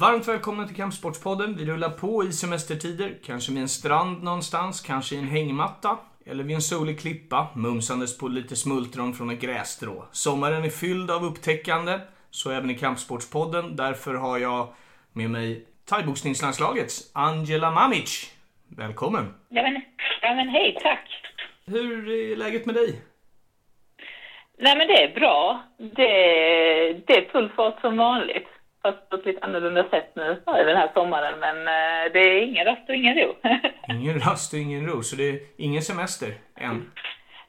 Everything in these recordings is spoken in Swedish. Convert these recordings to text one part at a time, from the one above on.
Varmt välkomna till Kampsportspodden. Vi rullar på i semestertider, kanske vid en strand någonstans, kanske i en hängmatta eller vid en solig klippa, mumsandes på lite smultron från ett grässtrå. Sommaren är fylld av upptäckande, så även i Kampsportspodden. Därför har jag med mig thaiboxningslandslagets Angela Mamic. Välkommen! Ja men, ja men hej, tack! Hur är läget med dig? Nej men det är bra. Det, det är full fart som vanligt. Fast på ett lite annorlunda sätt nu den här sommaren. Men eh, det är ingen rast och ingen ro. Ingen rast och ingen ro, så det är ingen semester än?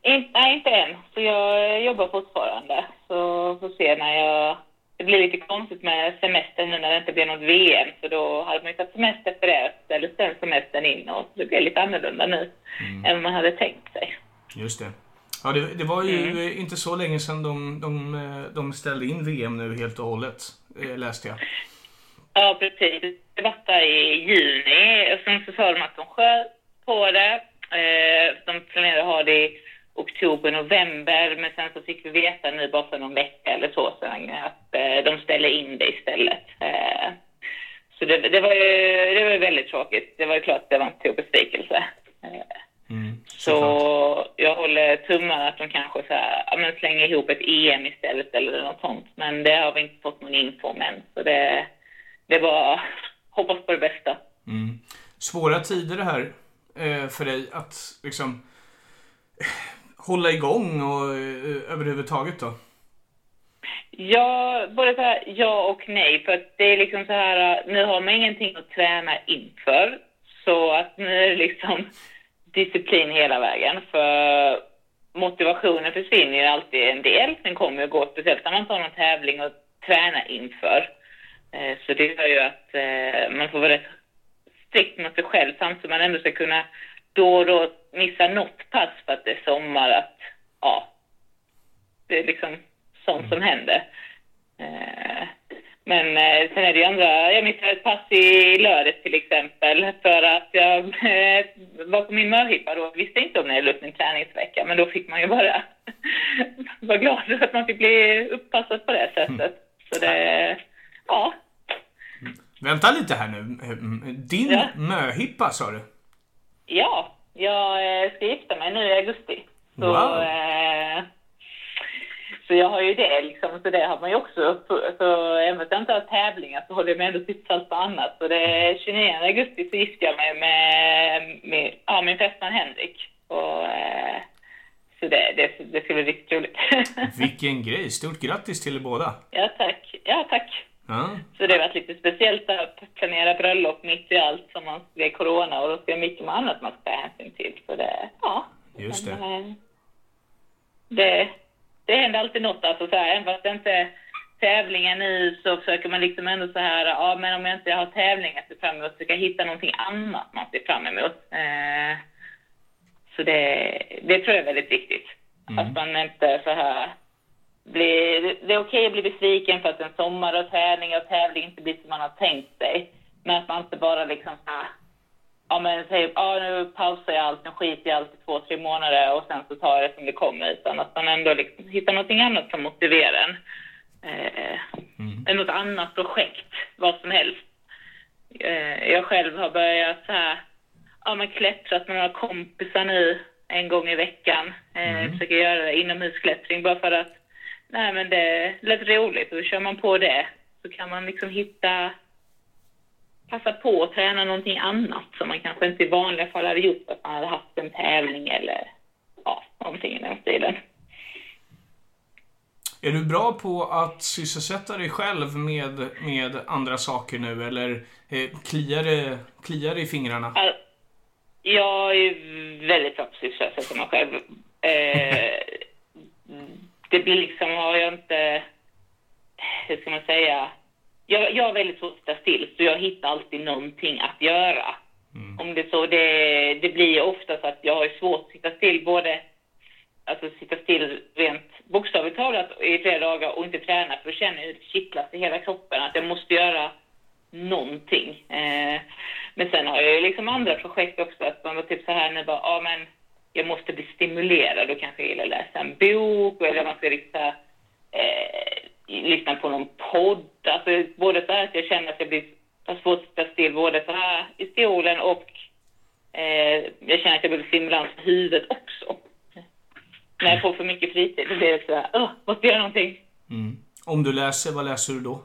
In, nej, inte än. Så jag jobbar fortfarande. Så får se när jag... Det blir lite konstigt med semester nu när det inte blir något VM. Så då hade man ju tagit semester för det. Eller sen semestern in. Och det blir lite annorlunda nu mm. än man hade tänkt sig. Just det. Ja, det, det var ju mm. inte så länge sedan de, de, de ställde in VM nu helt och hållet, eh, Eh, läste jag. Ja, precis. Det var i juni sen så sa de att de sköt på det. Eh, de planerade att ha det i oktober, november, men sen så fick vi veta nu bara för någon vecka eller så sedan att eh, de ställer in det istället. Så det, det var ju det var väldigt tråkigt. Det var ju klart att det var en stor besvikelse. Så jag håller tummarna att de kanske så här, men slänger ihop ett EM istället eller något sånt. Men det har vi inte fått någon info om än. Så det, det var hoppas på det bästa. Mm. Svåra tider det här eh, för dig att liksom hålla igång och eh, överhuvudtaget då? Ja, både så här, ja och nej. För att det är liksom så här, nu har man ingenting att träna inför. Så att nu är det liksom disciplin hela vägen. För motivationen försvinner ju alltid en del. Den kommer ju gå, speciellt när man tar någon tävling och tränar inför. Eh, så det gör ju att eh, man får vara rätt strikt mot sig själv samtidigt som man ändå ska kunna då och då missa något pass för att det är sommar. Att, ja, det är liksom sånt som händer. Men eh, sen är det ju andra, jag missade ett pass i lördags till exempel för att jag eh, var på min mörhippa då, visste inte om när jag min träningsvecka, men då fick man ju bara vara glad att man fick bli uppassad på det sättet. Mm. Så det, ja. Vänta lite här nu. Din ja. möhippa sa du? Ja, jag eh, ska gifta mig nu i augusti. Så, wow. eh, så jag har ju det liksom, så det har man ju också. Så även om jag inte har tävlingar så håller jag mig ändå sysselsatt på annat. Så det är 29 augusti så gifter jag mig med, med ja, min fästman Henrik. Och, eh, så det, det, det ska bli riktigt roligt. Vilken grej! Stort grattis till er båda! Ja, tack. Ja, tack. Ja. Så det har varit lite speciellt att planera bröllop mitt i allt som man, det är corona och då ska mycket annat man ska ta hänsyn till. Så det, ja. Just det. Men, eh, det det händer alltid något. Alltså, så här, även fast det inte är tävlingen nu så försöker man liksom ändå så här, ja men om jag inte har tävling att se fram emot, försöka hitta någonting annat man ser fram emot. Eh, så det, det tror jag är väldigt viktigt. Mm. Att man inte så här blir, det är okej att bli besviken för att en sommar och träning och tävling inte blir som man har tänkt sig. Men att man inte bara liksom så här, ja men säger ja nu pausar jag allt, nu skiter jag allt i två, tre månader och sen så tar jag det som det kommer. Utan att man ändå liksom hittar någonting annat som motiverar en. Eh, mm. Något annat projekt, vad som helst. Eh, jag själv har börjat så här, ja men klättrat med några kompisar nu en gång i veckan. Eh, mm. Försöker göra inomhusklättring bara för att, nej men det lät roligt och kör man på det. Så kan man liksom hitta passa på att träna någonting annat som man kanske inte i vanliga fall hade gjort, att man hade haft en tävling eller ja, någonting i den stilen. Är du bra på att sysselsätta dig själv med, med andra saker nu eller eh, kliar, det, kliar det i fingrarna? Jag är väldigt bra på att sysselsätta mig själv. Eh, det blir liksom, har jag inte, hur ska man säga, jag, jag har väldigt svårt att sitta still, så jag hittar alltid någonting att göra. Mm. Om det så, det, det blir ofta så att jag har svårt att sitta still, både alltså sitta still rent bokstavligt talat i flera dagar och inte träna, för då känner jag hur det kittlas i hela kroppen, att jag måste göra någonting. Eh, men sen har jag liksom andra projekt också, att man var typ så här nu bara, ja men jag måste bli stimulerad och kanske gillar läsa en bok eller man ska lyssna på någon podd. Alltså både så här att jag känner att jag blir har svårt att sitta still både så här i stolen och eh, jag känner att jag behöver stimulans för huvudet också. När jag får för mycket fritid då blir det så här, åh, måste göra någonting. Mm. Om du läser, vad läser du då?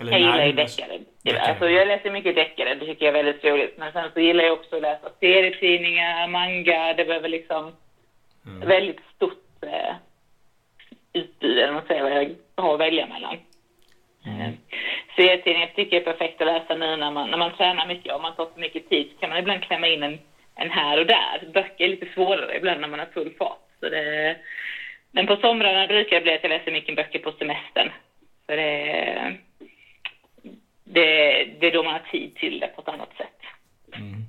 Eller jag gillar ju deckare. Alltså, jag läser mycket deckare, det tycker jag är väldigt roligt. Men sen så gillar jag också att läsa serietidningar, manga. Det behöver liksom mm. väldigt stort eh, utbud, eller vad jag har att välja mellan. Mm. Eh, serietidningar tycker jag är perfekt att läsa nu när man, när man tränar mycket. Om man tar för mycket tid så kan man ibland klämma in en, en här och där. Böcker är lite svårare ibland när man har full fart. Så det, men på somrarna brukar det bli att jag läser mycket böcker på semestern. För det, det, det är då man har tid till det på ett annat sätt. Mm.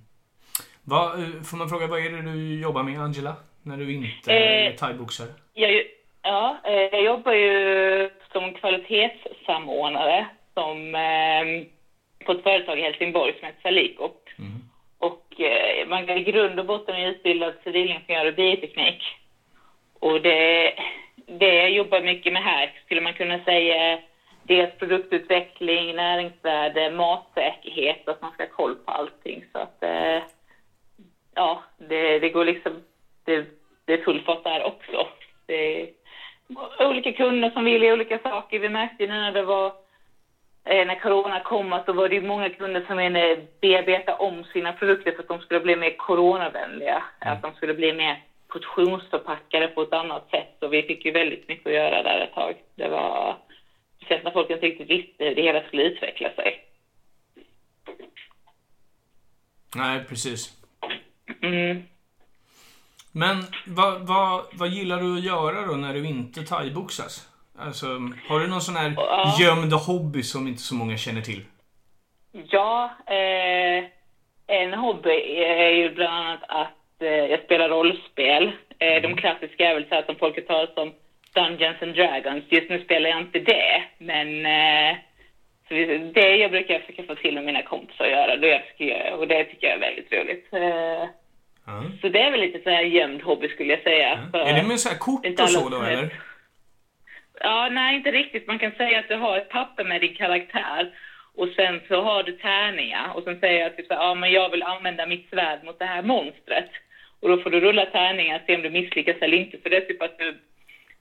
Va, får man fråga, vad är det du jobbar med, Angela? När du inte eh, är thaiboxare? Ja, eh, jag jobbar ju som kvalitetssamordnare som, eh, på ett företag i Helsingborg som heter Salico. Mm. Och eh, man är i grund och botten utbildad civilingenjör i bioteknik. Och det, det jag jobbar mycket med här skulle man kunna säga dels produktutveckling, näringsvärde, matsäkerhet, att man ska ha koll på allting. Så att, ja, det, det går liksom, det, det är full fart där också. Det är olika kunder som vill olika saker. Vi märkte nu när det var, eh, när corona kom, så var det många kunder som ville bearbeta om sina produkter för att de skulle bli mer coronavänliga. Mm. Att de skulle bli mer portionsförpackade på ett annat sätt. Så vi fick ju väldigt mycket att göra där ett tag. Det var speciellt när folk inte riktigt visste hur det hela skulle utveckla sig. Nej, precis. Mm. Men vad, vad, vad gillar du att göra då när du inte thaiboxas? Alltså, har du någon sån här ja. gömd hobby som inte så många känner till? Ja, eh, en hobby är ju bland annat att eh, jag spelar rollspel. Eh, de mm. klassiska är väl så här som folket talar om Dungeons and Dragons. Just nu spelar jag inte det, men eh, det jag brukar försöka få till med mina kompisar att göra, det jag göra, och det tycker jag är väldigt roligt. Så det är väl lite så här gömd hobby skulle jag säga. Mm. Är det med så här kort och så då, eller? Ja, nej, inte riktigt. Man kan säga att du har ett papper med din karaktär och sen så har du tärningar och sen säger jag typ så här, ja men jag vill använda mitt svärd mot det här monstret. Och då får du rulla tärningar, se om du misslyckas eller inte. För det är typ att du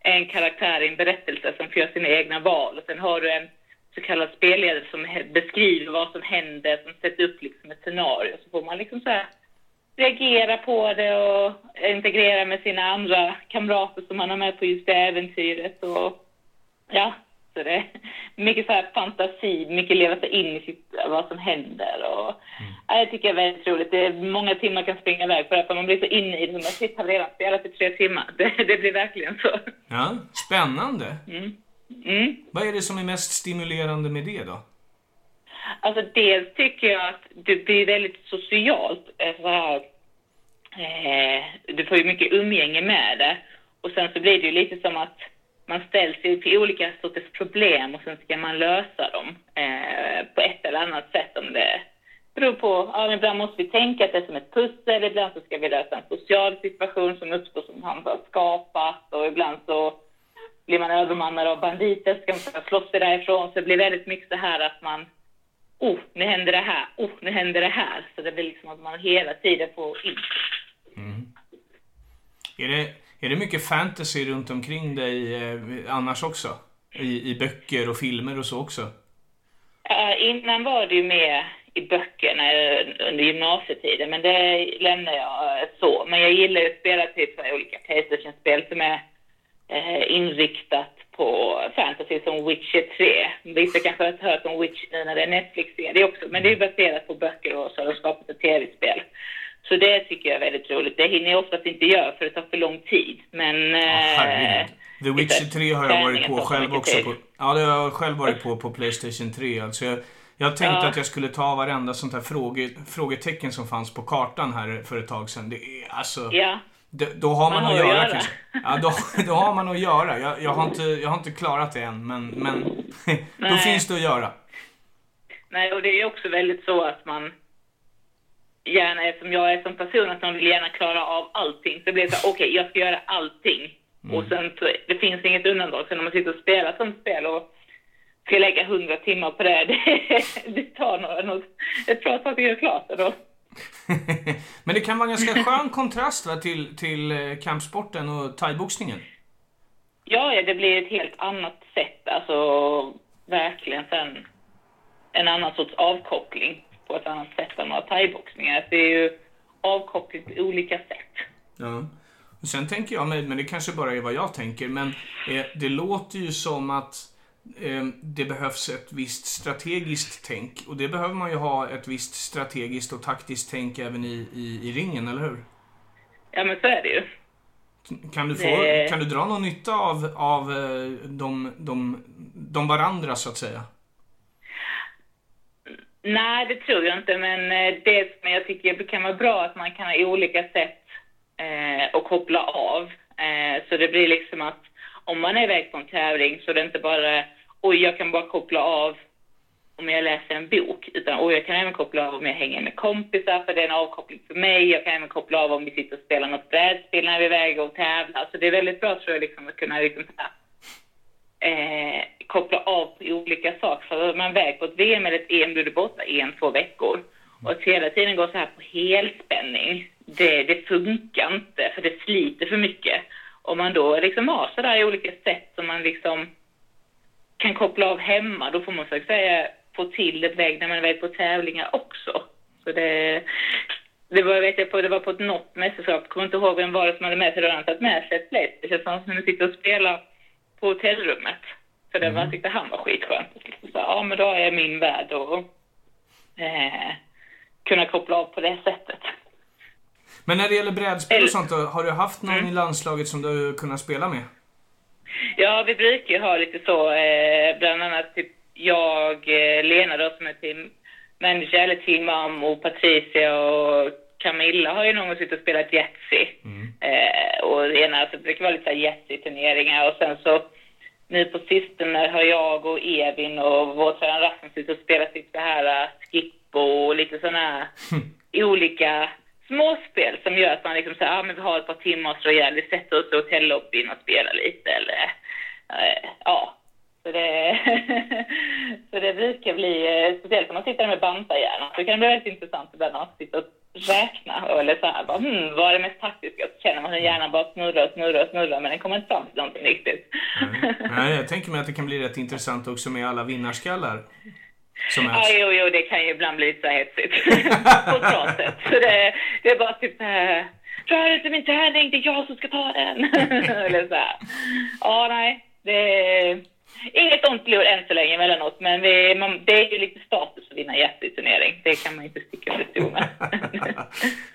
en karaktär i en berättelse som får göra sina egna val. Och sen har du en så kallad spelledare som beskriver vad som händer, som sätter upp liksom ett scenario. Så får man liksom så här reagera på det och integrera med sina andra kamrater som man har med på just det äventyret. Och, ja, så det är mycket så här fantasi, mycket leva sig in i sitt, vad som händer. Och, mm. ja, jag tycker det är väldigt roligt. Det är många timmar kan springa iväg för man blir så inne i det. Man sitter redan spelat i tre timmar. Det, det, blir verkligen så. Ja, spännande. Mm. Mm. Vad är det som är mest stimulerande med det då? Alltså dels tycker jag att det blir väldigt socialt. Eh, så här, eh, du får ju mycket umgänge med det. Och sen så blir det ju lite som att man ställs till olika sorters problem och sen ska man lösa dem eh, på ett eller annat sätt. Om det beror på, ja, ibland måste vi tänka att det är som ett pussel, ibland så ska vi lösa en social situation som uppstår som han har skapat och ibland så blir man övermannad av banditer, ska man slåss sig därifrån. Så det blir väldigt mycket så här att man, oh, nu händer det här, oh, nu händer det här. Så det blir liksom att man hela tiden får in. Mm. Är det är det mycket fantasy runt omkring dig eh, annars också? I, I böcker och filmer och så också? Uh, innan var det ju mer i böckerna under gymnasietiden, men det lämnar jag uh, så. Men jag gillar ju att spela typ olika Playstation-spel som är uh, inriktat på fantasy som Witcher 3. Vissa kanske har hört om Witcher nu när det är Netflix-serie också, men det är baserat på böcker och så har de skapat ett tv-spel. Så det tycker jag är väldigt roligt. Det hinner jag oftast inte göra för det tar för lång tid. Men... Oh, The Witcher 3 har jag varit på själv också. På, ja, det har jag själv varit på på Playstation 3. Alltså jag, jag tänkte ja. att jag skulle ta varenda sånt här fråge, frågetecken som fanns på kartan här för ett tag sedan. Det är alltså... Ja. Det, då har man, man att göra, kanske. Ja, då, då har man att göra. Jag, jag, har inte, jag har inte klarat det än, men, men då finns det att göra. Nej, och det är ju också väldigt så att man gärna, eftersom jag är som person, att man vill gärna klara av allting. Så blir det så okej, okay, jag ska göra allting. Mm. Och sen så, det finns inget undantag. Så när man sitter och spelar sånt spel och ska lägga hundra timmar på det, det, det tar några, något, ett bra tag att göra klart det då. Men det kan vara en ganska skön kontrast va, till, till eh, kampsporten och thaiboxningen? Ja, ja, det blir ett helt annat sätt. Alltså, verkligen sen en annan sorts avkoppling på ett annat sätt än vad thaiboxning är. Det är ju avkoppling på olika sätt. Ja. Och sen tänker jag, men det kanske bara är vad jag tänker, men eh, det låter ju som att det behövs ett visst strategiskt tänk. Och det behöver man ju ha ett visst strategiskt och taktiskt tänk även i, i, i ringen, eller hur? Ja, men så är det ju. Kan du, få, det... kan du dra någon nytta av, av eh, de, de, de varandra, så att säga? Nej, det tror jag inte, men eh, det som jag tycker kan vara bra att man kan ha olika sätt eh, att koppla av. Eh, så det blir liksom att om man är iväg på en tävling så är det inte bara oj, jag kan bara koppla av om jag läser en bok, utan och jag kan även koppla av om jag hänger med kompisar, för det är en avkoppling för mig. Jag kan även koppla av om vi sitter och spelar något brädspel när vi är iväg och tävlar. Så det är väldigt bra, tror jag, liksom, att kunna liksom, eh, koppla av på olika saker. För man är på ett VM eller ett EM, då är du borta en, två veckor. Och att hela tiden gå så här på helspänning, det, det funkar inte, för det sliter för mycket. Om man då liksom har sådär olika sätt som man liksom kan koppla av hemma, då får man så att säga få till ett väg när man är iväg på tävlingar också. Så det, det var, vet jag, på, det var på ett något mästerskap, jag kommer inte ihåg vem var det som hade med sig det, han tagit med sig ett Playstation som han sitter och spelar på hotellrummet. För det mm. var, tyckte han var skitskönt. Så, ja, men då är min värld och eh, kunna koppla av på det sättet. Men när det gäller brädspel och sånt då, har du haft någon mm. i landslaget som du kunnat spela med? Ja, vi brukar ju ha lite så, eh, bland annat typ jag, eh, Lena då som är team manager, eller team och Patricia och Camilla har ju någon gång suttit och spelat Yatzy. Mm. Eh, och Lena, så det brukar vara lite Yatzy-turneringar och sen så nu på sistone har jag och Evin och vår tränare Rasmus suttit och spelat lite så här uh, skippo och lite sådana här olika småspel som gör att man liksom säger, ah, men vi har ett par timmar och slår ihjäl, vi sätter oss i hotellobbyn och spelar lite eller eh, ja. Så det, så det brukar bli, eh, speciellt om man sitter med bantarhjärnan, så kan det bli väldigt intressant ibland när man sitter och räknar eller så här, bara, hmm, vad är det mest taktiska? Så känner man hur hjärnan bara snurrar och snurrar och snurrar men den kommer inte fram till någonting riktigt. Nej. Nej, jag tänker mig att det kan bli rätt intressant också med alla vinnarskallar. Som ja, jo, jo, det kan ju ibland bli lite så hetsigt. på ett bra sätt. Så det, det är bara typ äh, rör inte min tärning, det är jag som ska ta den. Eller så här. Ja, nej. Det är inget ont blod än så länge emellanåt, men vi, man, det är ju lite status att vinna jätteturnering. Det kan man inte sticka under stol med.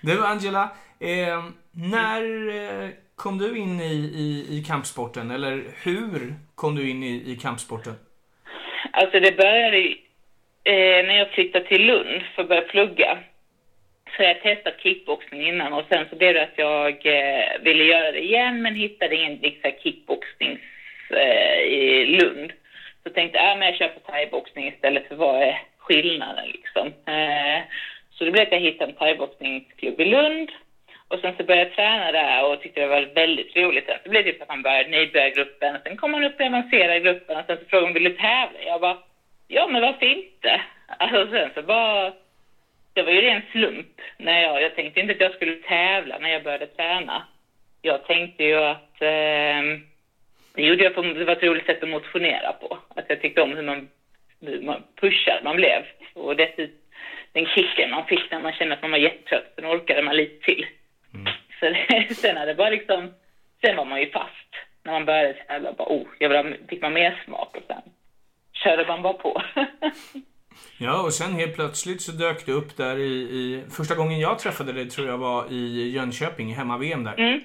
du, Angela. Eh, när eh, kom du in i, i, i kampsporten? Eller hur kom du in i, i kampsporten? Alltså det började eh, när jag flyttade till Lund för att börja plugga så jag testat kickboxning innan och sen så blev det att jag eh, ville göra det igen men hittade ingen liksom, kickboxnings eh, i Lund. Så tänkte jag, äh, men jag kör på thaiboxning istället för vad är skillnaden liksom. Eh, så det blev att jag hittade en thaiboxningsklubb i Lund och sen så började jag träna där och tyckte det var väldigt roligt. Så det blev typ att man började nybörjargruppen, sen kom man upp i avancerade gruppen och sen så frågade de, vill du tävla? Jag bara, Ja, men varför inte? Alltså sen så bara... Det var ju ren slump. När jag, jag tänkte inte att jag skulle tävla när jag började träna. Jag tänkte ju att... Eh, det gjorde jag för det var ett roligt sätt att motionera på. Att jag tyckte om hur man, hur man pushad man blev. Och dessutom den kicken man fick när man kände att man var jättetrött, sen orkade man lite till. Mm. Så det, sen hade det bara liksom... Sen var man ju fast när man började tävla. Bara, oh, jag vill ha, fick man mer smak och sen körde man bara på. ja, och sen helt plötsligt så dök du upp där i, i... Första gången jag träffade dig tror jag var i Jönköping, hemma-VM där. Mm.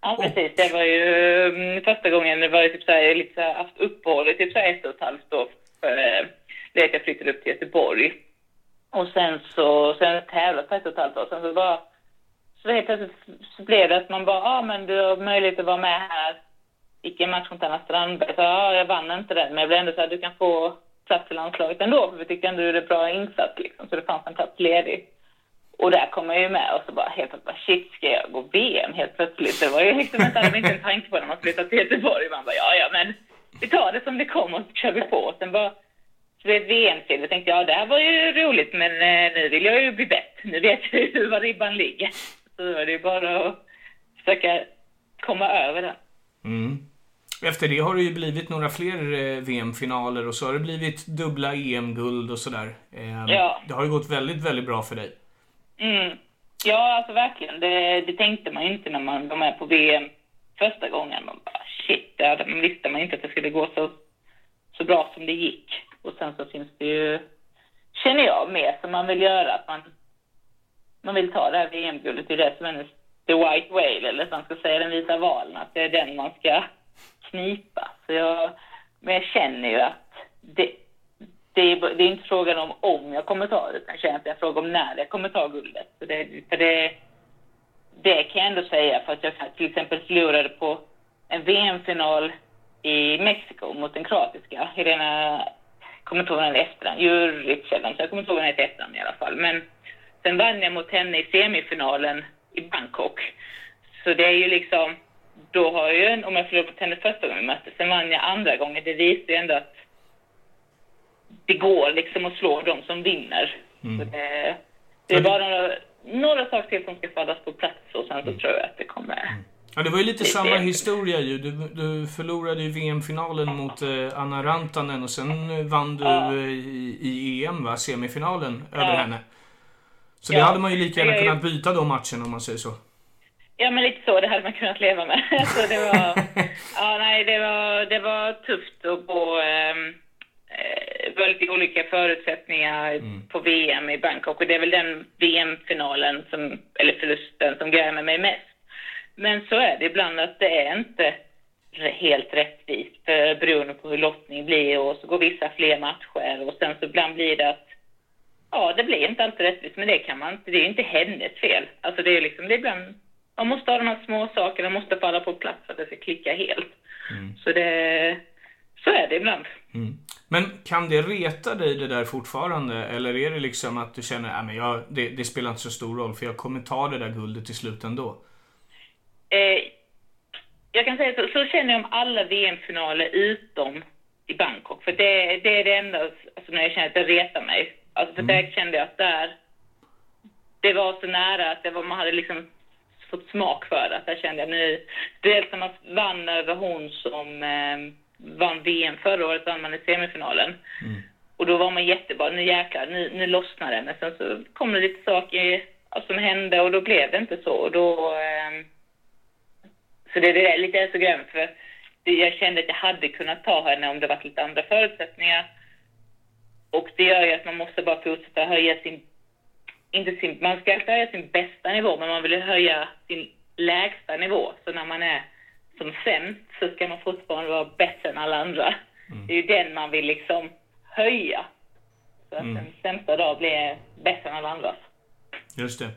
Ja, precis. Det var ju mm, första gången, det var ju typ så här, lite så här, haft uppehåll i typ så här ett och ett halvt år. För eh, det att jag flyttade upp till Göteborg. Och sen så, sen tävlat på ett och ett halvt år. Sen så bara, så helt plötsligt så blev det att man bara, ja ah, men du har möjlighet att vara med här gick en match mot Anna Strandberg. Så ja, jag vann inte den, men jag blev ändå så här, du kan få plats i landslaget ändå, för vi tyckte ändå du gjorde bra insats liksom, så det fanns en plats ledig. Och där kom jag ju med och så bara helt plötsligt, bara, shit, ska jag gå VM helt plötsligt? Det var ju liksom inte, hade inte en tanke på när man flyttade till Göteborg. Man bara, ja, ja, men vi tar det som det kommer och så kör vi på. Och sen bara, så det är ett VM-silver. tänkte jag, det här var ju roligt, men eh, nu vill jag ju bli bättre. Nu vet jag ju var ribban ligger. Så då är det bara att försöka komma över den. Mm. Efter det har det ju blivit några fler eh, VM-finaler och så har det blivit dubbla EM-guld och sådär. Eh, Ja. Det har ju gått väldigt, väldigt bra för dig. Mm. Ja, alltså verkligen. Det, det tänkte man ju inte när man var med på VM första gången. Man bara, shit, det hade, man visste man inte att det skulle gå så, så bra som det gick. Och sen så finns det ju, känner jag, mer som man vill göra. Att man, man vill ta det här VM-guldet. Det är det som är the white whale, eller som man ska säga, den vita valen. Att det är den man ska knipa. Så jag, men jag känner ju att det, det är, det är inte frågan om om jag kommer ta det, utan känner att det är frågan om när jag kommer ta guldet. Så det, för det, det kan jag ändå säga, för att jag till exempel förlorade på en VM-final i Mexiko mot den kroatiska. Helena, kommer inte ihåg vad den hette efternamn, så jag kommer inte ihåg vad den hette efternamn i alla fall. Men sen vann jag mot henne i semifinalen i Bangkok. Så det är ju liksom, då har jag ju, en- om jag förlorade mot henne första gången vi möttes, sen vann jag andra gången, det visar ju ändå att det går liksom att slå de som vinner. Så det, det är bara några, några saker till som ska fallas på plats och sen så tror jag att det kommer... Ja, det var ju lite samma historia ju. Du, du förlorade ju VM-finalen mot eh, Anna Rantanen och sen eh, vann du Ja. eh, i, i EM, va? Semifinalen, Ja. över henne. Så det hade man ju lika gärna kunnat byta de matcherna om man säger så. Ja, men lite så. Det hade man kunnat leva med. så det var... Ja, nej, det var, det var tufft att gå... ehm, Eh, det var lite olika förutsättningar på VM i Bangkok och det är väl den VM-finalen, som, eller förlusten, som grämer mig mest. Men så är det ibland att det är inte helt rättvist för beroende på hur lottning blir och så går vissa fler matcher och sen så ibland blir det att Ja, det blir inte alltid rättvist, men det kan man inte. Det är inte hennes fel. Alltså det är liksom, det är ibland, man måste ha de här små sakerna, måste falla på plats för att det ska klicka helt. Så det, så är det ibland. Mm. Men kan det reta dig det där fortfarande? Eller är det liksom att du känner att jag, det, det spelar inte så stor roll för jag kommer ta det där guldet till slut ändå? Eh, jag kan säga så, så känner jag om alla VM-finaler utom i Bangkok. För det, det är det enda alltså, när jag känner att det retar mig. Alltså, för där kände jag att där, det var så nära att det var, man hade liksom fått smak för det. Att där kände jag nu, dels när man vann över hon som eh, vann VM förra året, vann man i semifinalen. Och då var man jättebra, nu jäklar, nu, nu lossnar det. Men sen så kom det lite saker som hände och då blev det inte så. Och då, ehm, så det, det är lite så grämt för jag kände att jag hade kunnat ta henne om det varit lite andra förutsättningar. Och det gör ju att man måste bara fortsätta höja sin, inte sin, man ska alltid höja sin bästa nivå, men man vill höja sin lägsta nivå. Så när man är som sämst så ska man fortfarande vara bättre än alla andra. Det är ju den man vill liksom höja. Så att den sämsta dag blir bättre än alla andras. Just det.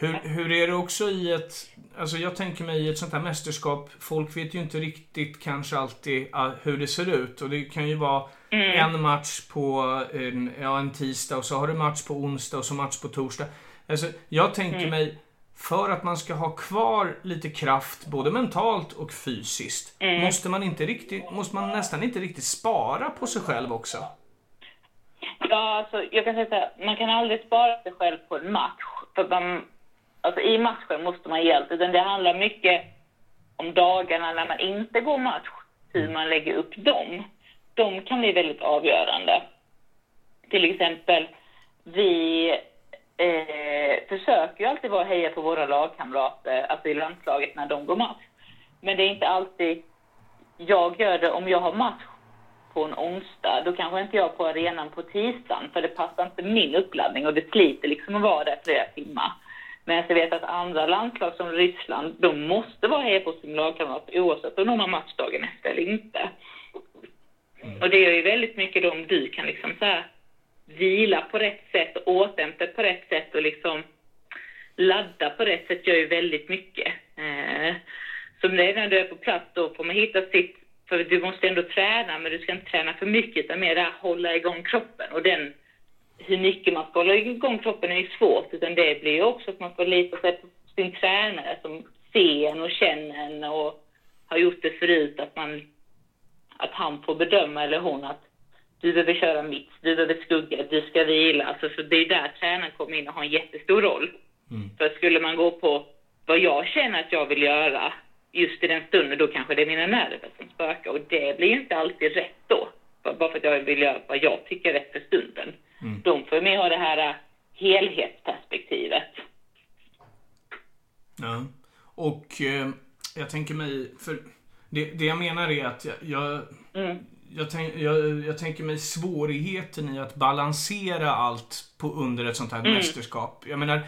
Hur, hur är det också i ett... Alltså jag tänker mig i ett sånt här mästerskap, folk vet ju inte riktigt kanske alltid ah, hur det ser ut. Och det kan ju vara en match på en, ja, en tisdag och så har du match på onsdag och så match på torsdag. Alltså, jag tänker mig, för att man ska ha kvar lite kraft, både mentalt och fysiskt, måste, man inte riktigt, måste man nästan inte riktigt spara på sig själv också. Ja, alltså, jag kan säga så här, man kan aldrig spara sig själv på en match. För man, alltså, I matchen måste man ge allt. Utan det handlar mycket om dagarna när man inte går match, hur man lägger upp dem. De kan bli väldigt avgörande. Till exempel, vi eh, försöker ju alltid vara heja på våra lagkamrater, alltså i landslaget när de går match. Men det är inte alltid jag gör det om jag har match på en onsdag, då kanske inte jag är på arenan på tisdagen för det passar inte min uppladdning och det sliter liksom att vara där flera timmar. Men jag vet att andra landslag som Ryssland, de måste vara här på sin lagkamrat oavsett om de har matchdagen efter eller inte. Mm. Och det gör ju väldigt mycket då om du kan liksom så här vila på rätt sätt och återhämta på rätt sätt och liksom ladda på rätt sätt gör ju väldigt mycket. Eh, så det är när du är på plats då får man hitta sitt, för du måste ändå träna men du ska inte träna för mycket utan mer där hålla igång kroppen och den hur mycket man ska hålla igång kroppen är svårt, utan det blir ju också att man får lita sig på sin tränare som ser en och känner en och har gjort det förut, att man att han får bedöma, eller hon, att du behöver köra mitt, du behöver skugga, du ska vila. Alltså, så det är där tränaren kommer in och har en jättestor roll. Mm. För skulle man gå på vad jag känner att jag vill göra just i den stunden, då kanske det är mina nerver som spökar. Och det blir inte alltid rätt då. Bara för att jag vill göra vad jag tycker är rätt för stunden. Mm. De får med ha det här äh, helhetsperspektivet. Ja, och eh, jag tänker mig, för det, det jag menar är att jag, jag, mm. jag, tänk, jag, jag, tänker mig svårigheten i att balansera allt på under ett sånt här mm. mästerskap. Jag menar,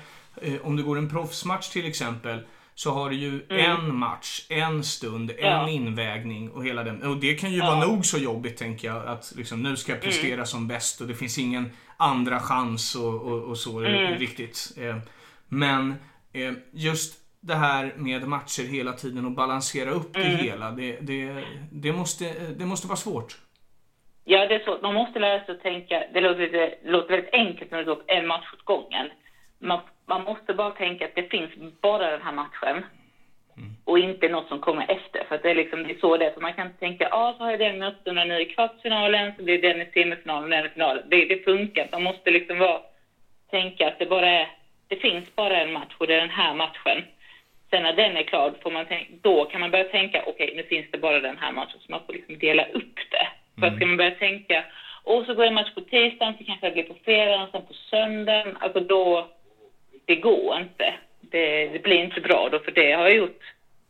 eh, om du går en proffsmatch till exempel så har du ju mm. en match, en stund, ja. en invägning och hela den. Och det kan ju ja. vara nog så jobbigt tänker jag. Att liksom, nu ska jag prestera mm. som bäst och det finns ingen andra chans och, och, och så mm. riktigt. Eh, men eh, just det här med matcher hela tiden och balansera upp det mm. hela. Det, det, det, måste, det måste vara svårt. Ja, det är svårt. Man måste lära sig att tänka. Det låter, det låter väldigt enkelt när det går en match åt gången. Man, man måste bara tänka att det finns bara den här matchen. Mm. Och inte något som kommer efter. För det är liksom det är så det är. För man kan tänka, ja ah, så har jag den motståndaren nu i kvartsfinalen, så blir den i semifinalen och den i finalen. Det, det funkar. Man måste liksom vara, tänka att det bara är, det finns bara en match och det är den här matchen. Sen när den är klar, får man tänka, då kan man börja tänka, okej, okay, nu finns det bara den här matchen, så man får liksom dela upp det. För mm. ska man börja tänka, och så går en match på tisdagen, så kanske det blir på fredagen, sen på söndagen. Alltså då, det går inte. Det, det, blir inte bra då, för det har jag gjort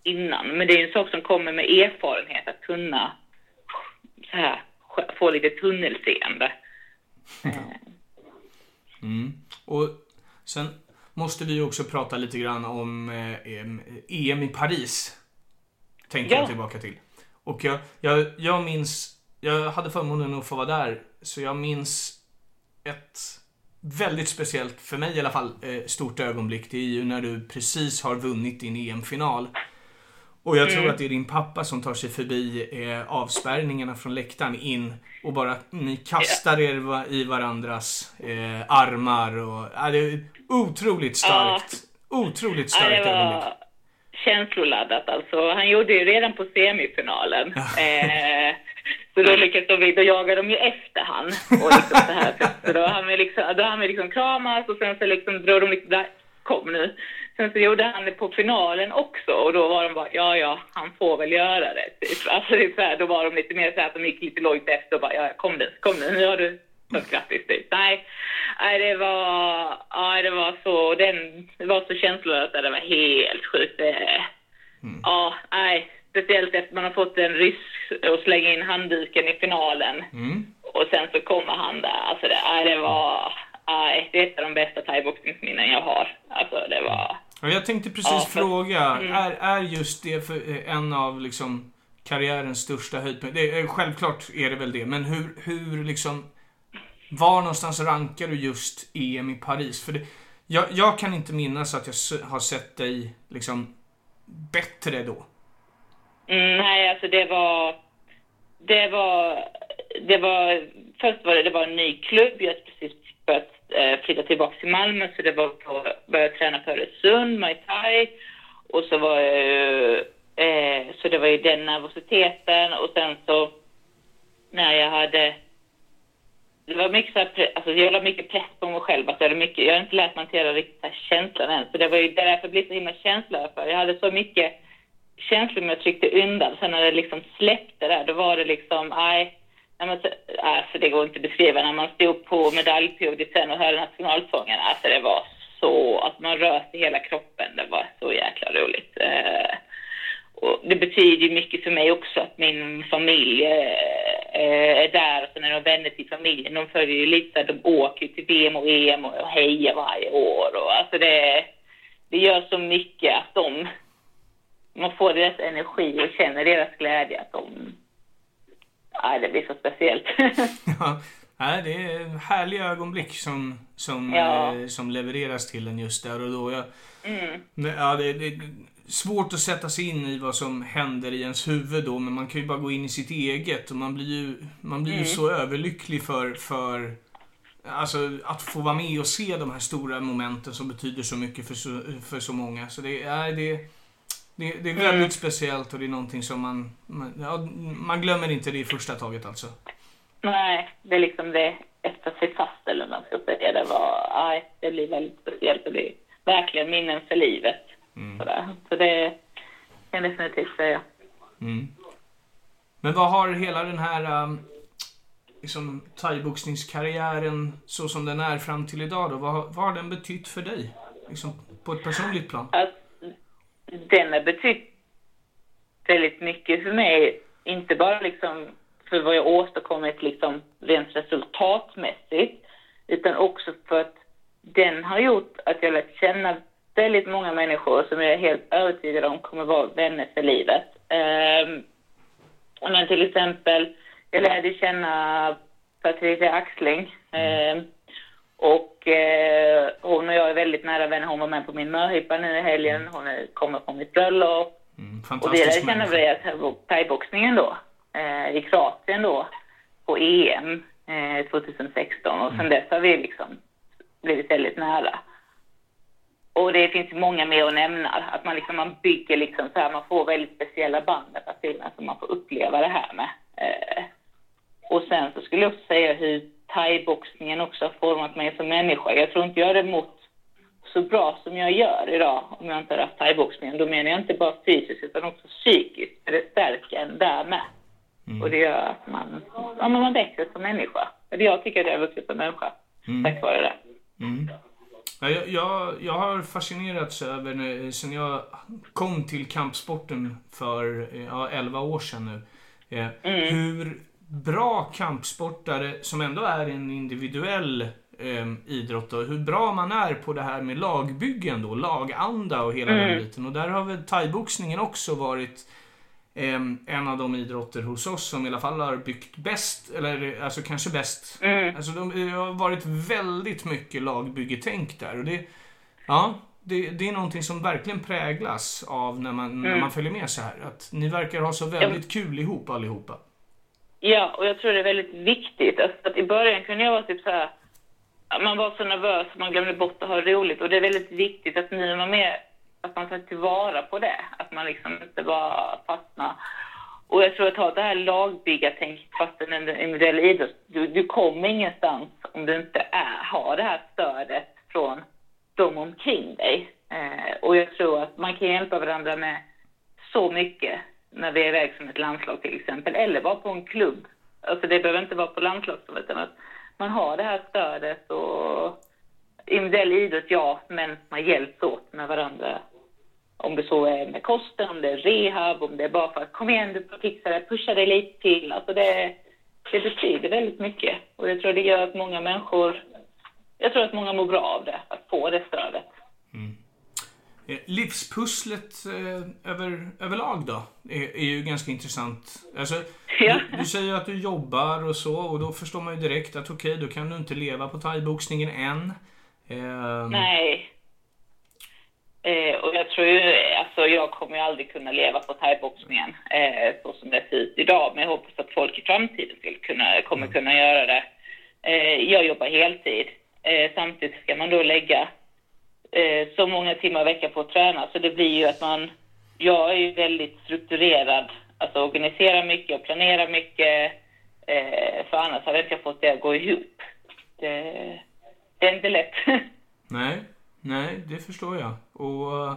innan. Men det är en sak som kommer med erfarenhet, att kunna så här, få lite tunnelseende. Mm. Och sen måste vi också prata lite grann om eh, EM i Paris. Tänker ja. jag tillbaka till. Och jag, jag, jag minns, jag hade förmånen att få vara där, så jag minns ett väldigt speciellt, för mig i alla fall, eh, stort ögonblick. Det är ju när du precis har vunnit din EM-final. Och jag tror mm. att det är din pappa som tar sig förbi eh, avspärrningarna från läktaren in och bara, ni kastar er i varandras eh, armar och, ja, det är otroligt starkt. Ja. Otroligt starkt ja, det var ögonblick. känsloladdat alltså. Han gjorde ju redan på semifinalen. eh, så då lyckades de, då jagade de ju efter han. Och liksom så här. Så då hann vi liksom, då liksom kramas och sen så liksom drog de liksom, kom nu. Sen så gjorde han det på finalen också och då var de bara, ja ja, han får väl göra det. Typ. Alltså det så här, då var de lite mer så här att de gick lite lågt efter och bara, ja kom nu, kom nu, nu har du sagt grattis typ. Nej, nej det var, ja det var så, den, det var så känslolöst, det var helt sjukt. Mm. Ja, nej, speciellt efter man har fått en rysk och slänga in handduken i finalen. Mm. Och sen så kommer han där, alltså det, nej, det var, nej, det är ett av de bästa thaiboxningsminnen jag har. Alltså det var... Jag tänkte precis ja, för, fråga, mm. är, är just det för eh, en av liksom karriärens största höjdpunkter? Självklart är det väl det, men hur, hur liksom... Var någonstans rankar du just EM i Paris? För det, jag, jag kan inte minnas att jag har sett dig liksom bättre då. Mm, nej, alltså det var... Det var... Det var... Först var det, det var en ny klubb. Jag hade precis börjat eh, flytta tillbaka till Malmö så det var på, började träna på Öresund, Muay Thai. Och så var jag eh, så det var ju den nervositeten och sen så när jag hade det var mycket så här, alltså jag la mycket press på mig själv. Alltså jag, hade mycket, jag har inte lärt mig hantera riktigt känslan än. Så det var ju därför jag blev så himla känslor för. Jag hade så mycket känslor som jag tryckte undan. Sen när det liksom släppte där, då var det liksom, nej, alltså det går inte att beskriva. När man stod på medaljpodiet sen och hörde nationalsången, alltså det var så, att man rörde hela kroppen. Det var så jäkla roligt. Eh, och det betyder mycket för mig också att min familj eh, är där och sen är de vänner till familjen. De följer ju lite, de åker till VM och EM och hejar varje år och alltså det, det gör så mycket att de, man får deras energi och känner deras glädje att de, ja det blir så speciellt. ja, det är härliga ögonblick som, som, ja. eh, som levereras till en just där och då. Jag, mm. ja, det, det, svårt att sätta sig in i vad som händer i ens huvud då, men man kan ju bara gå in i sitt eget och man blir ju, man blir mm. ju så överlycklig för, för alltså, att få vara med och se de här stora momenten som betyder så mycket för så, för så många. Så det, är det, det, det är väldigt mm. speciellt och det är någonting som man, man, ja, man glömmer inte det i första taget alltså. Nej, det är liksom det efter sig fast eller man ska säga. Det var, nej, det blir väldigt speciellt och det är verkligen minnen för livet. Mm. Sådär. Så det kan jag definitivt säga. Mm. Men vad har hela den här um, liksom, thaiboxningskarriären så som den är fram till idag då? Vad, vad har den betytt för dig? Liksom, på ett personligt plan? Alltså, den har betytt väldigt mycket för mig. Inte bara liksom för vad jag åstadkommit liksom rent resultatmässigt, utan också för att den har gjort att jag lärt känna väldigt många människor som jag är helt övertygad om kommer vara vänner för livet. Um, men till exempel, jag lärde känna Patricia Axling. Um, och eh, hon och jag är väldigt nära vänner. Hon var med på min möhippa nu i helgen. Hon är, kommer från mitt bröllop. Mm, och det lärde känna vi thaiboxningen då, eh, i Kroatien då, på EM eh, 2016. Och sen mm. dess har vi liksom blivit väldigt nära. Och det finns många mer att nämna. Att man, liksom, man bygger liksom så här, man får väldigt speciella band med personer som man får uppleva det här med. Eh, och sen så skulle jag också säga hur thaiboxningen också har format mig som människa. Jag tror inte jag hade mått så bra som jag gör idag om jag inte hade haft thaiboxningen. Då menar jag inte bara fysiskt utan också psykiskt. Det stärker en där med. Mm. Och det gör att man, ja, man växer som människa. Jag tycker att jag har vuxit som människa mm. tack vare det. Mm. Jag, jag, jag har fascinerats över, sen jag kom till kampsporten för ja, 11 år sedan nu, eh, mm. hur bra kampsportare, som ändå är en individuell eh, idrott, och hur bra man är på det här med lagbyggen då, laganda och hela mm. den biten. Och där har väl thaiboxningen också varit en av de idrotter hos oss som i alla fall har byggt bäst, eller alltså kanske bäst. Mm. Alltså de, det har varit väldigt mycket lagbyggetänk där. Och det, ja, det, det är någonting som verkligen präglas av när man, mm. när man följer med så här. Att ni verkar ha så väldigt kul ihop allihopa. Ja, och jag tror det är väldigt viktigt. Alltså, att I början kunde jag vara typ så här, man var så nervös, man glömde bort att ha roligt. Och det är väldigt viktigt att nu är man med att man tar tillvara på det. Att man liksom inte bara fastnar. Och jag tror att ha det här lagbyggartänket fast en individuell idrott, du, du kommer ingenstans om du inte är, har det här stödet från de omkring dig. Eh, och jag tror att man kan hjälpa varandra med så mycket när vi är iväg som ett landslag till exempel, eller vara på en klubb. Alltså det behöver inte vara på landslagsnivå, utan att man har det här stödet och individuell idrott, ja, men man hjälps åt med varandra om det så är med kosten, om det är rehab, om det är bara för att kom igen du får fixa det, pusha dig lite till. Alltså det, det betyder väldigt mycket. Och jag tror det gör att många människor, jag tror att många mår bra av det, att få det stödet. Mm. Eh, livspusslet eh, över, överlag då, är, är, ju ganska intressant. Alltså, ja. du, du, säger att du jobbar och så och då förstår man ju direkt att okej, okay, då kan du inte leva på thaiboxningen än. Eh, Nej. Eh, och jag tror ju, alltså jag kommer ju aldrig kunna leva på thaiboxningen eh, så som det ser ut idag. Men jag hoppas att folk i framtiden skulle kunna, kommer mm. kunna göra det. Eh, jag jobbar heltid. Samtidigt ska man då lägga eh, så många timmar i veckan på att träna. Så det blir ju att man, jag är ju väldigt strukturerad. Alltså organiserar mycket och planerar mycket. Eh, för annars hade jag inte fått det att gå ihop. Det, det är inte lätt. Nej. Nej, det förstår jag. Och uh,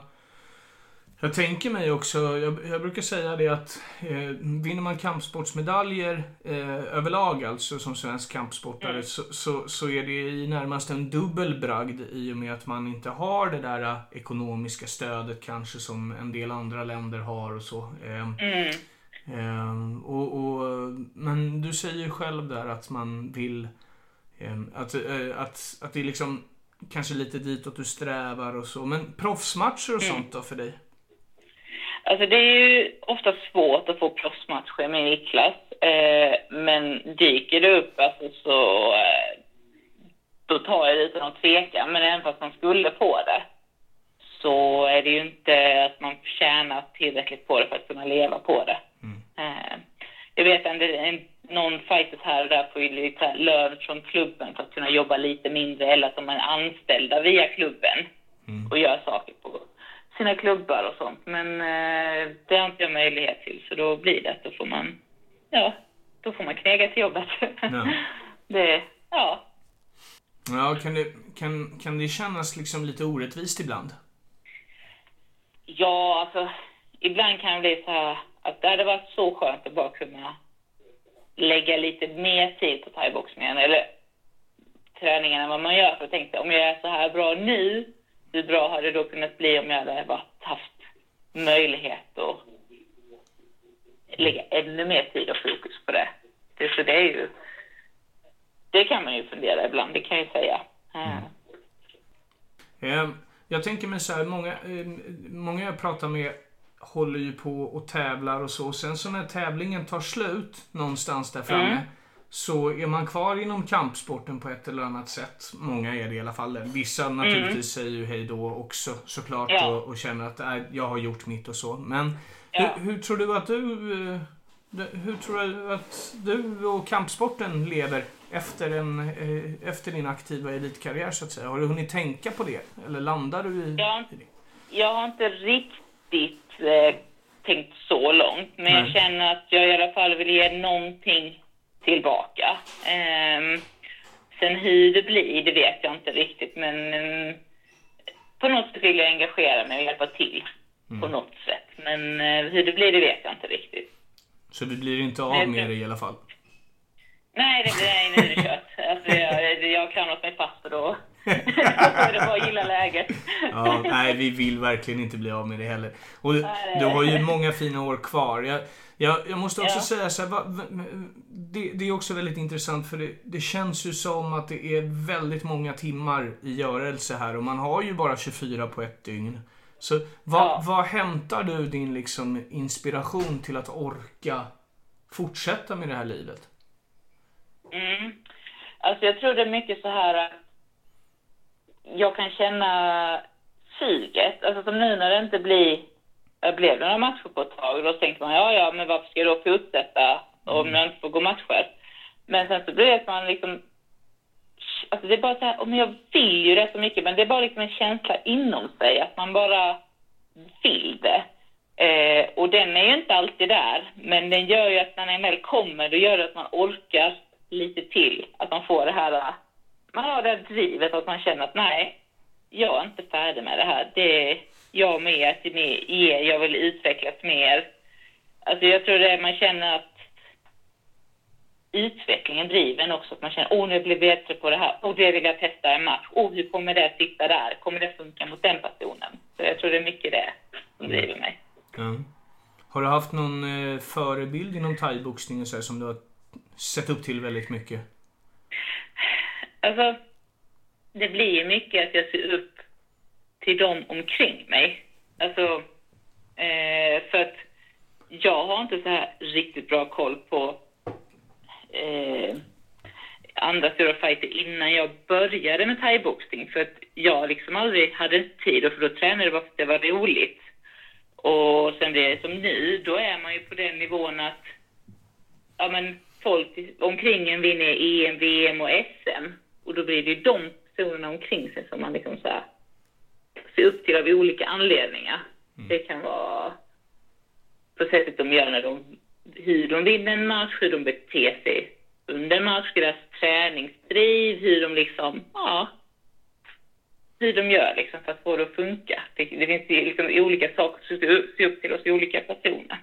jag tänker mig också, jag, jag brukar säga det att eh, vinner man kampsportsmedaljer eh, överlag alltså som svensk kampsportare mm. så, så, så, är det i närmast en dubbel bragd i och med att man inte har det där uh, ekonomiska stödet kanske som en del andra länder har och så. Eh, mm. Eh, och, och, men du säger själv där att man vill eh, att, att, att det liksom kanske lite ditåt du strävar och så. Men proffsmatcher och mm. sånt då för dig? Alltså det är ju ofta svårt att få proffsmatcher med Niklas. Eh, men dyker det upp alltså så eh, då tar jag det utan att tveka. Men även fast man skulle få det så är det ju inte att man tjänar tillräckligt på det för att kunna leva på det. Mm. Eh, jag vet en, en någon fighters här och där får ju lön från klubben för att kunna jobba lite mindre eller att de är anställda via klubben Mm. och gör saker på sina klubbar och sånt. Men eh, det har inte jag möjlighet till så då blir det att då får man, ja, då får man knega till jobbet. Ja. det, ja. Ja, kan det, kan, kan det kännas liksom lite orättvist ibland? Ja, alltså ibland kan det bli så här att det hade varit så skönt att bara kunna lägga lite mer tid på thaiboxningen eller träningen än vad man gör. För jag tänkte om jag är så här bra nu, hur bra hade det då kunnat bli om jag hade varit, haft möjlighet att lägga ännu mer tid och fokus på det. det så det är ju, det kan man ju fundera ibland, det kan jag ju säga. Mm. Eh, Jag tänker mig så här, många, eh, många jag pratar med håller ju på och tävlar och så. Sen så när tävlingen tar slut någonstans där framme Mm. Så är man kvar inom kampsporten på ett eller annat sätt. Många är det i alla fall. Vissa naturligtvis säger ju hej då också såklart Mm. Ja. och, och känner att äh, jag har gjort mitt och så. Men Ja. hur, hur tror du att du eh, hur tror du att du och kampsporten lever efter, en, eh, efter din aktiva elitkarriär så att säga? Har du hunnit tänka på det? Eller landar du i, Ja. i det? Jag har inte riktigt eh, tänkt så långt, men jag Nej. känner att jag i alla fall vill ge någonting tillbaka. Ehm, sen hur det blir, det vet jag inte riktigt, men på något sätt vill jag engagera mig och hjälpa till på något sätt. Men eh, hur det blir, det vet jag inte riktigt. Så du blir inte av med det- det i alla fall? Nej, det, nej nu är det kört. Alltså, jag, jag har klamrat mig fast och då, då är det bara att gilla läget. Ja, nej, vi vill verkligen inte bli av med det heller. Och du har ju många fina år kvar. Jag, jag, jag måste också Ja. säga så här, det, det är också väldigt intressant för det, det känns ju som att det är väldigt många timmar i görelse här och man har ju bara 24 på ett dygn. Så vad, Ja. vad hämtar du din liksom inspiration till att orka fortsätta med det här livet? Mm. Alltså jag tror det är mycket så här att jag kan känna suget. Alltså som nu när det inte blir, blev det några matcher på ett tag, då tänkte man ja, ja, men varför ska jag då fortsätta om jag inte får gå matcher? Men sen så blir det att man liksom, alltså det är bara så här, om jag vill ju det så mycket, men det är bara liksom en känsla inom sig att man bara vill det. Eh, och den är ju inte alltid där, men den gör ju att när den väl kommer, då gör det att man orkar lite till. Att man får det här, man har det här drivet att man känner att nej, jag är inte färdig med det här. Det jag med att mer, jag vill utvecklas mer. Alltså jag tror det är, man känner att utvecklingen driver en också. Att man känner, åh nu blir jag bättre på det här. Åh det vill jag testa en match. Åh hur kommer det sitta där? Kommer det funka mot den personen? Så jag tror det är mycket det som driver mig. Ja. Har du haft någon eh, förebild inom thaiboxningen här, som du har sett upp till väldigt mycket? Alltså, det blir mycket att jag ser upp till dem omkring mig. Alltså, eh, för att jag har inte så här riktigt bra koll på eh, andra stora fighter innan jag började med thaiboxning. För att jag liksom aldrig hade tid, och för då tränade jag bara för att det var roligt. Och sen blir det som nu, då är man ju på den nivån att ja, men folk omkring en vinner EM, VM och SM. Och då blir det ju de personerna omkring sig som man liksom så här ser upp till av olika anledningar. Det kan vara på sättet de gör när de, hur de vinner en match, hur de beter sig under match, deras träningsdriv, hur de liksom, ja, hur de gör liksom för att få det att funka. Det, det finns ju liksom olika saker att se upp- se till hos olika personer.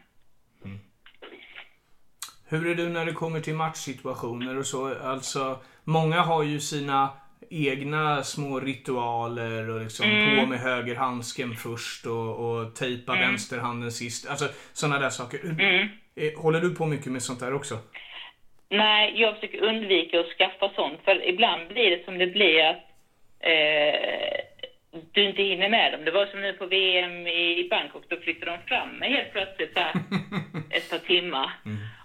Hur är du när det kommer till matchsituationer och så? Alltså, många har ju sina egna små ritualer och liksom på med högerhandsken först och, och tejpa vänsterhanden sist. Alltså sådana där saker. Eh, Håller du på mycket med sånt där också? Nej, jag försöker undvika att skaffa sånt. För ibland blir det som det blir att eh, du inte hinner med dem. Det var som nu på VM i Bangkok, då flyttade de fram mig helt plötsligt här, ett par timmar.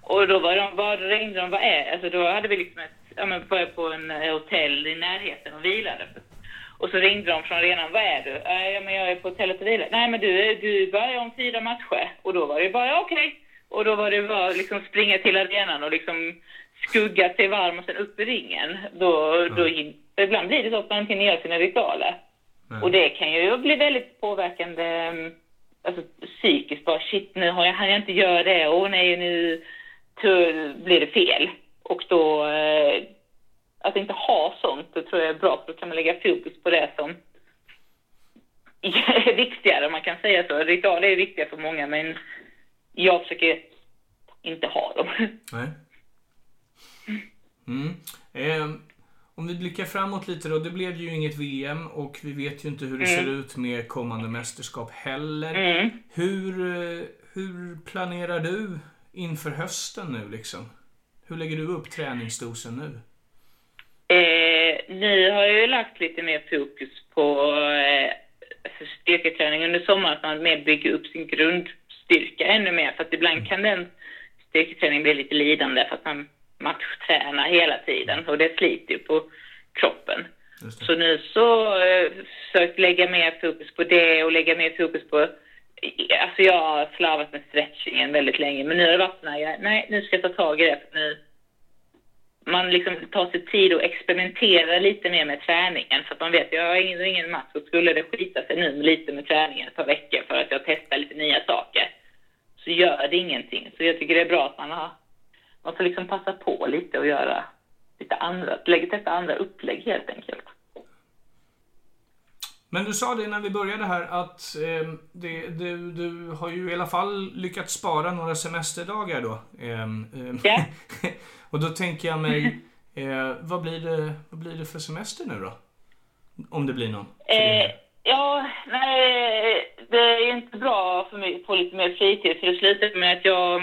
Och då var de, var ringde de, vad är Alltså då hade vi liksom ett, ja men var jag på en eh, hotell i närheten och vilade. Och så ringde de från arenan, vad är du? "Eh, Ja men jag är på hotellet och vilar. Nej men du, du börjar om fyra matcher. Och då var det bara, okej. Och då var det bara liksom springa till arenan och liksom skugga sig varm och sen upp i ringen. Då, då, ibland blir det så att man inte hinner göra sina ritualer. Nej. Och det kan ju bli väldigt påverkande mm, alltså, psykiskt. Bara shit, nu har jag, hann jag inte göra det. Åh nej, nu blir det fel. Och då, eh, att inte ha sånt, det tror jag är bra för då kan man lägga fokus på det som är viktigare, man kan säga så. Ritualer är viktiga för många, men jag försöker inte ha dem. Nej. Mm. Eh, om vi blickar framåt lite då. Det blev ju inget VM och vi vet ju inte hur det ser ut med kommande mästerskap heller. Mm. Hur, eh, hur planerar du inför hösten nu liksom? Hur lägger du upp träningsdosen nu? Eh, nu har jag ju lagt lite mer fokus på eh, alltså styrketräning under sommaren, att man mer bygger upp sin grundstyrka ännu mer. För att ibland kan den styrketräningen bli lite lidande för att man matchtränar hela tiden och det sliter ju på kroppen. Så nu så eh, försökt lägga mer fokus på det och lägga mer fokus på Alltså jag har slarvat med stretchingen väldigt länge men nu har det varit när jag, nej nu ska jag ta tag i det för nu man liksom tar sig tid och experimenterar lite mer med träningen för att man vet jag har ingen, ingen match och skulle det skita sig nu lite med träningen ett par veckor för att jag testar lite nya saker så gör det ingenting. Så jag tycker det är bra att man har man får liksom passa på lite och göra lite andra, lägga testa andra upplägg helt enkelt. Men du sa det när vi började här att eh, det, du, du har ju i alla fall lyckats spara några semesterdagar då. Eh, eh, och då tänker jag mig, eh, vad, blir det, vad blir det för semester nu då? Om det blir någon. Ja, nej, det är inte bra för mig att få lite mer fritid för det slutade med att jag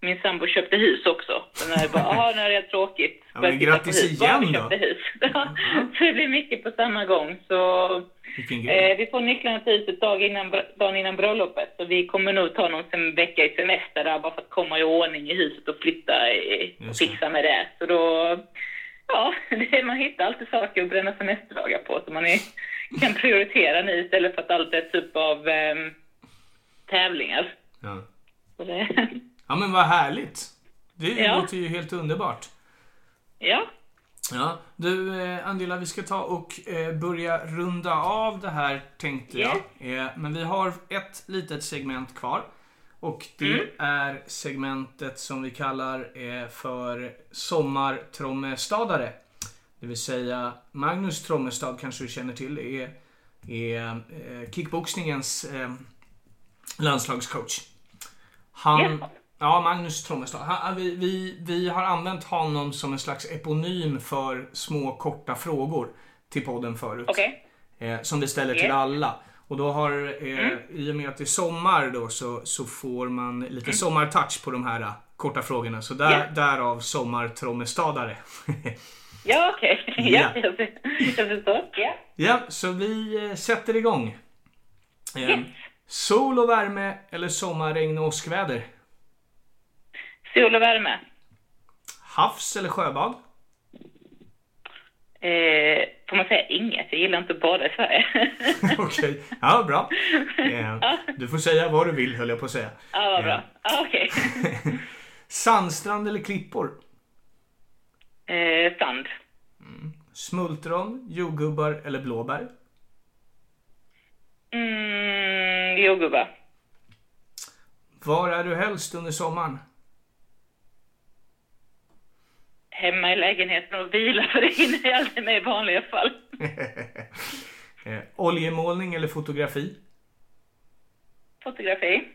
min sambo köpte hus också. Så när jag bara, aha, nu är det tråkigt. Ja, men grattis hus. Igen då. köpte hus. så det blir mycket på samma gång. Så eh, vi får nycklarna till huset dag innan, dagen innan bröllopet. Så vi kommer nog ta någon sem- vecka i semester där bara för att komma i ordning i huset och flytta i, och fixa med det. Så då, ja, det, man hittar alltid saker att bränna semesterdagar på. Så man är, kan prioritera nu istället för att allt är typ av ehm, tävlingar. Ja. Det, ja men vad härligt. Det Ja. låter ju helt underbart. ja, Ja, du eh, Angela, vi ska ta och eh, börja runda av det här tänkte jag. Eh, men vi har ett litet segment kvar. Och det är segmentet som vi kallar eh, för Sommartrommestadare. Det vill säga Magnus Trommestad kanske du känner till är, är eh, kickboxningens eh, landslagscoach. Han, Ja. Magnus Trommestad. Han, vi, vi, vi har använt honom som en slags eponym för små korta frågor till podden förut. okej. Eh, som vi ställer till alla. Och då har, eh, i och med att det är sommar då, så, så får man lite sommartouch på de här eh, korta frågorna. Så där, Ja. därav sommartrommestadare. Ja, okej. Ja. Ja, jag, förstår. Ja. ja, så vi eh, sätter igång. Eh, Yes. sol och värme eller sommarregn och åskväder? Sol och värme. Havs eller sjöbad? Eh, får man säga inget? Jag gillar inte att bada i Sverige. Okej, ja bra. Eh, du får säga vad du vill höll jag på att säga. ja, vad bra. Ja, okej. Sandstrand eller klippor? Eh, sand. Smultron, jordgubbar eller blåbär? Mm, jordgubbar. Var är du helst under sommaren? Hemma i lägenheten och vila, för det hinner jag aldrig med i vanliga fall. Eh, oljemålning eller fotografi? Fotografi.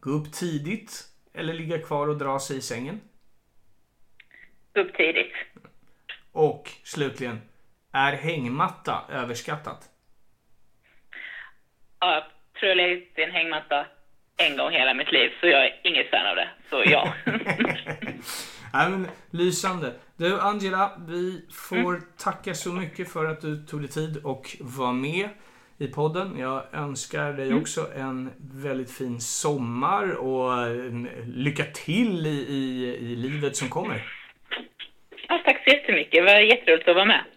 Gå upp tidigt eller ligga kvar och dra sig i sängen? Upp tidigt. Och slutligen, är hängmatta överskattat? Ja, jag tror jag legat i en hängmatta en gång hela mitt liv, så jag är inget fan av det. Så ja. Nej, men, lysande. Du Angela, vi får tacka så mycket för att du tog dig tid och var med i podden. Jag önskar dig också en väldigt fin sommar och lycka till i, i, i livet som kommer ja, tack så jättemycket. Det var jätteroligt att vara med.